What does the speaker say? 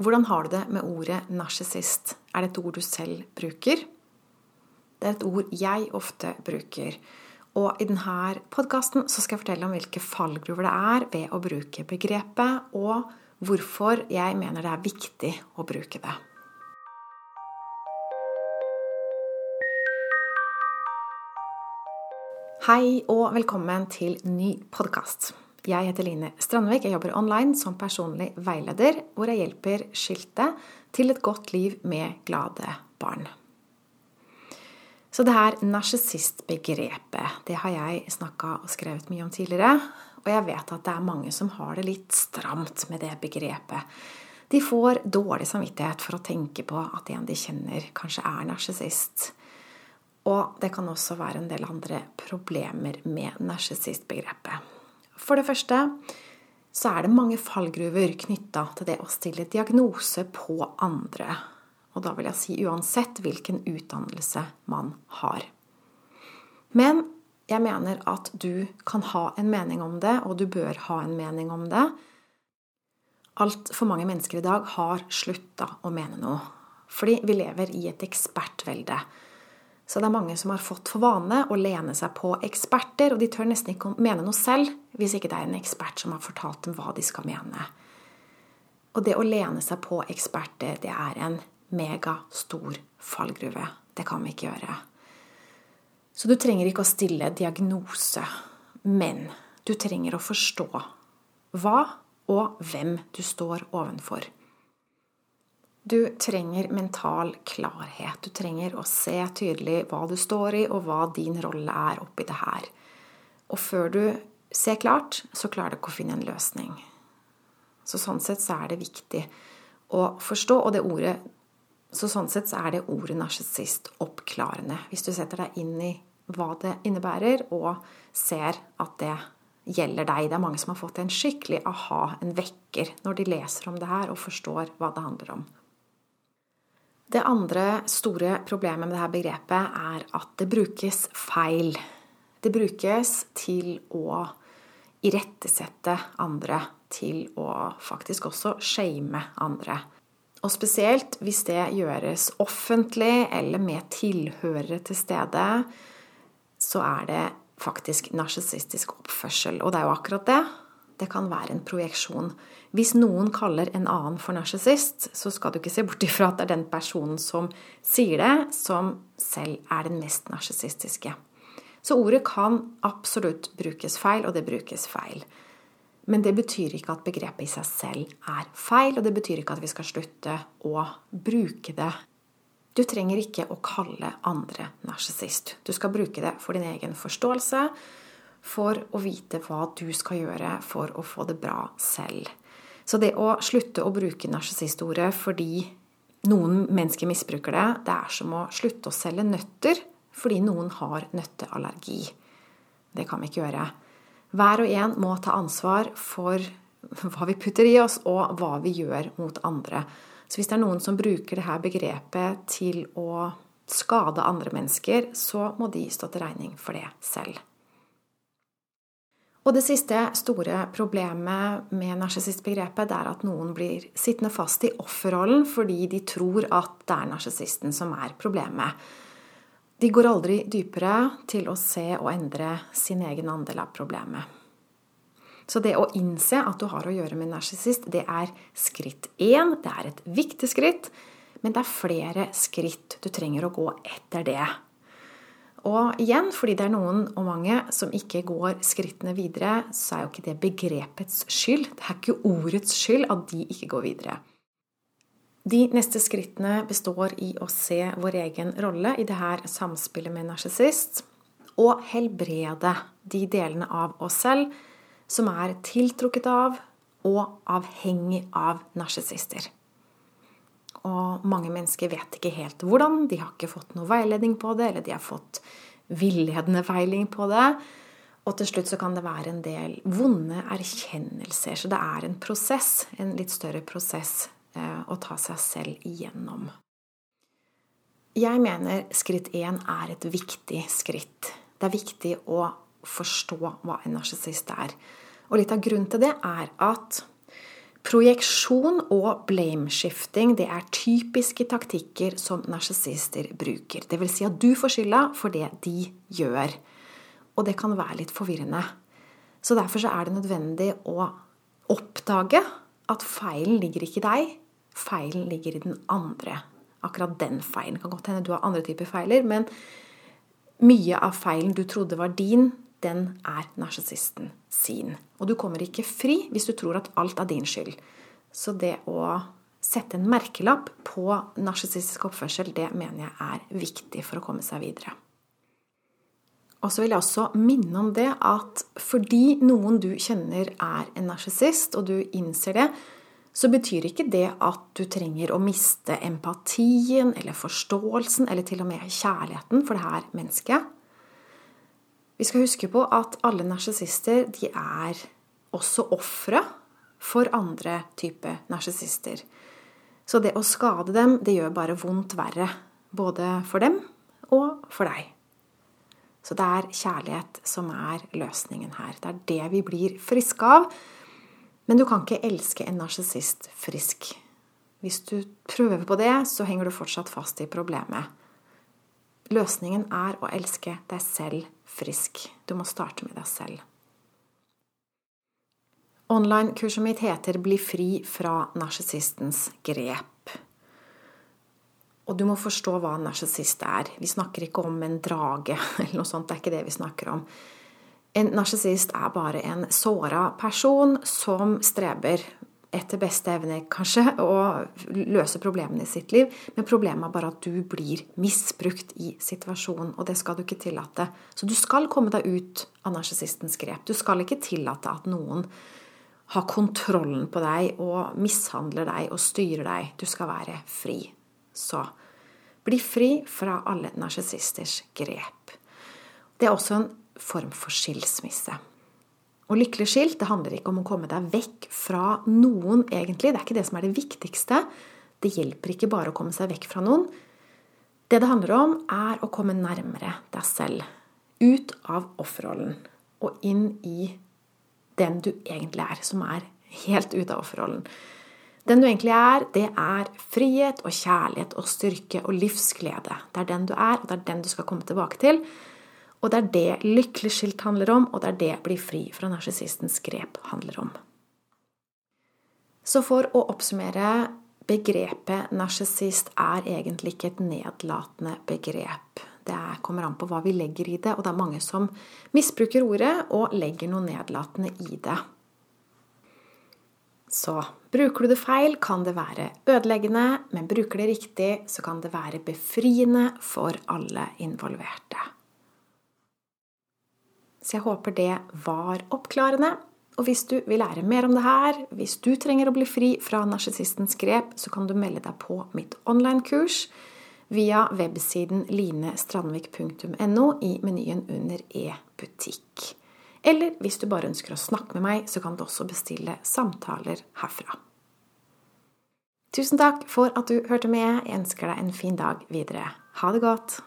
Hvordan har du det med ordet narsissist? Er det et ord du selv bruker? Det er et ord jeg ofte bruker. Og i denne podkasten skal jeg fortelle om hvilke fallgruver det er ved å bruke begrepet, og hvorfor jeg mener det er viktig å bruke det. Hei og velkommen til ny podkast. Jeg heter Line Strandvik. Jeg jobber online som personlig veileder, hvor jeg hjelper skilte til et godt liv med glade barn. Så det her narsissistbegrepet, det har jeg snakka og skrevet mye om tidligere. Og jeg vet at det er mange som har det litt stramt med det begrepet. De får dårlig samvittighet for å tenke på at en de kjenner, kanskje er narsissist. Og det kan også være en del andre problemer med narsissistbegrepet. For det første så er det mange fallgruver knytta til det å stille diagnose på andre. Og da vil jeg si uansett hvilken utdannelse man har. Men jeg mener at du kan ha en mening om det, og du bør ha en mening om det. Altfor mange mennesker i dag har slutta å mene noe. Fordi vi lever i et ekspertvelde. Så det er mange som har fått for vane å lene seg på eksperter, og de tør nesten ikke å mene noe selv hvis ikke det er en ekspert som har fortalt dem hva de skal mene. Og det å lene seg på eksperter, det er en megastor fallgruve. Det kan vi ikke gjøre. Så du trenger ikke å stille diagnose, men du trenger å forstå hva og hvem du står ovenfor. Du trenger mental klarhet. Du trenger å se tydelig hva du står i, og hva din rolle er oppi det her. Og før du ser klart, så klarer du ikke å finne en løsning. Så sånn sett så er det viktig å forstå, og det ordet så sånn sett så er det ordet narsissist oppklarende. Hvis du setter deg inn i hva det innebærer, og ser at det gjelder deg. Det er mange som har fått en skikkelig aha, en vekker, når de leser om det her og forstår hva det handler om. Det andre store problemet med dette begrepet er at det brukes feil. Det brukes til å irettesette andre, til å faktisk også shame andre. Og spesielt hvis det gjøres offentlig eller med tilhørere til stede, så er det faktisk narsissistisk oppførsel. Og det er jo akkurat det. Det kan være en projeksjon. Hvis noen kaller en annen for narsissist, så skal du ikke se bort ifra at det er den personen som sier det, som selv er den mest narsissistiske. Så ordet kan absolutt brukes feil, og det brukes feil. Men det betyr ikke at begrepet i seg selv er feil, og det betyr ikke at vi skal slutte å bruke det. Du trenger ikke å kalle andre narsissist. Du skal bruke det for din egen forståelse, for å vite hva du skal gjøre for å få det bra selv. Så det å slutte å bruke narsissistordet fordi noen mennesker misbruker det, det er som å slutte å selge nøtter fordi noen har nøtteallergi. Det kan vi ikke gjøre. Hver og en må ta ansvar for hva vi putter i oss, og hva vi gjør mot andre. Så hvis det er noen som bruker dette begrepet til å skade andre mennesker, så må de stå til regning for det selv. Og det siste store problemet med narsissistbegrepet er at noen blir sittende fast i offerrollen fordi de tror at det er narsissisten som er problemet. De går aldri dypere til å se og endre sin egen andel av problemet. Så det å innse at du har å gjøre med en narsissist, det er skritt én. Det er et viktig skritt, men det er flere skritt du trenger å gå etter det. Og igjen, fordi det er noen og mange som ikke går skrittene videre, så er jo ikke det begrepets skyld. Det er ikke ordets skyld at de ikke går videre. De neste skrittene består i å se vår egen rolle i det her samspillet med narsissist, og helbrede de delene av oss selv som er tiltrukket av og avhengig av narsissister. Og mange mennesker vet ikke helt hvordan. De har ikke fått noe veiledning på det, eller de har fått villedende veiling på det. Og til slutt så kan det være en del vonde erkjennelser. Så det er en prosess, en litt større prosess Eh, å ta seg selv igjennom. Jeg mener skritt én er et viktig skritt. Det er viktig å forstå hva en narsissist er. Og litt av grunnen til det er at Projeksjon og blameshifting det er typiske taktikker som narsissister bruker. Det vil si at du får skylda for det de gjør. Og det kan være litt forvirrende. Så derfor så er det nødvendig å oppdage at feilen ligger ikke i deg, feilen ligger i den andre. Akkurat den feilen. kan godt hende du har andre typer feiler, men mye av feilen du trodde var din, den er narsissisten sin. Og du kommer ikke fri hvis du tror at alt er din skyld. Så det å sette en merkelapp på narsissistisk oppførsel, det mener jeg er viktig for å komme seg videre. Og så vil jeg også minne om det at fordi noen du kjenner er en narsissist, og du innser det, så betyr ikke det at du trenger å miste empatien eller forståelsen eller til og med kjærligheten for det her mennesket. Vi skal huske på at alle narsissister er også ofre for andre typer narsissister. Så det å skade dem, det gjør bare vondt verre. Både for dem og for deg. Så det er kjærlighet som er løsningen her. Det er det vi blir friske av. Men du kan ikke elske en narsissist frisk. Hvis du prøver på det, så henger du fortsatt fast i problemet. Løsningen er å elske deg selv frisk. Du må starte med deg selv. Online-kurset mitt heter 'Bli fri fra narsissistens grep'. Og du må forstå hva en narsissist er. Vi snakker ikke om en drage eller noe sånt. Det er ikke det vi snakker om. En narsissist er bare en såra person som streber etter beste evne, kanskje, å løse problemene i sitt liv. Men problemet er bare at du blir misbrukt i situasjonen, og det skal du ikke tillate. Så du skal komme deg ut av narsissistens grep. Du skal ikke tillate at noen har kontrollen på deg og mishandler deg og styrer deg. Du skal være fri. Så bli fri fra alle narsissisters grep. Det er også en form for skilsmisse. Og lykkelig skilt det handler ikke om å komme deg vekk fra noen, egentlig. Det er ikke det som er det viktigste. Det hjelper ikke bare å komme seg vekk fra noen. Det det handler om, er å komme nærmere deg selv. Ut av offerrollen og inn i den du egentlig er, som er helt ute av offerrollen. Den du egentlig er, det er frihet og kjærlighet og styrke og livsglede. Det er den du er, og det er den du skal komme tilbake til. Og det er det lykkelig skilt handler om, og det er det bli fri fra narsissistens grep handler om. Så for å oppsummere begrepet narsissist er egentlig ikke et nedlatende begrep. Det kommer an på hva vi legger i det, og det er mange som misbruker ordet og legger noe nedlatende i det. Så bruker du det feil, kan det være ødeleggende, men bruker det riktig, så kan det være befriende for alle involverte. Så jeg håper det var oppklarende. Og hvis du vil lære mer om det her, hvis du trenger å bli fri fra narsissistens grep, så kan du melde deg på mitt online-kurs via websiden linestrandvik.no i menyen under e-butikk. Eller hvis du bare ønsker å snakke med meg, så kan du også bestille samtaler herfra. Tusen takk for at du hørte med. Jeg ønsker deg en fin dag videre. Ha det godt.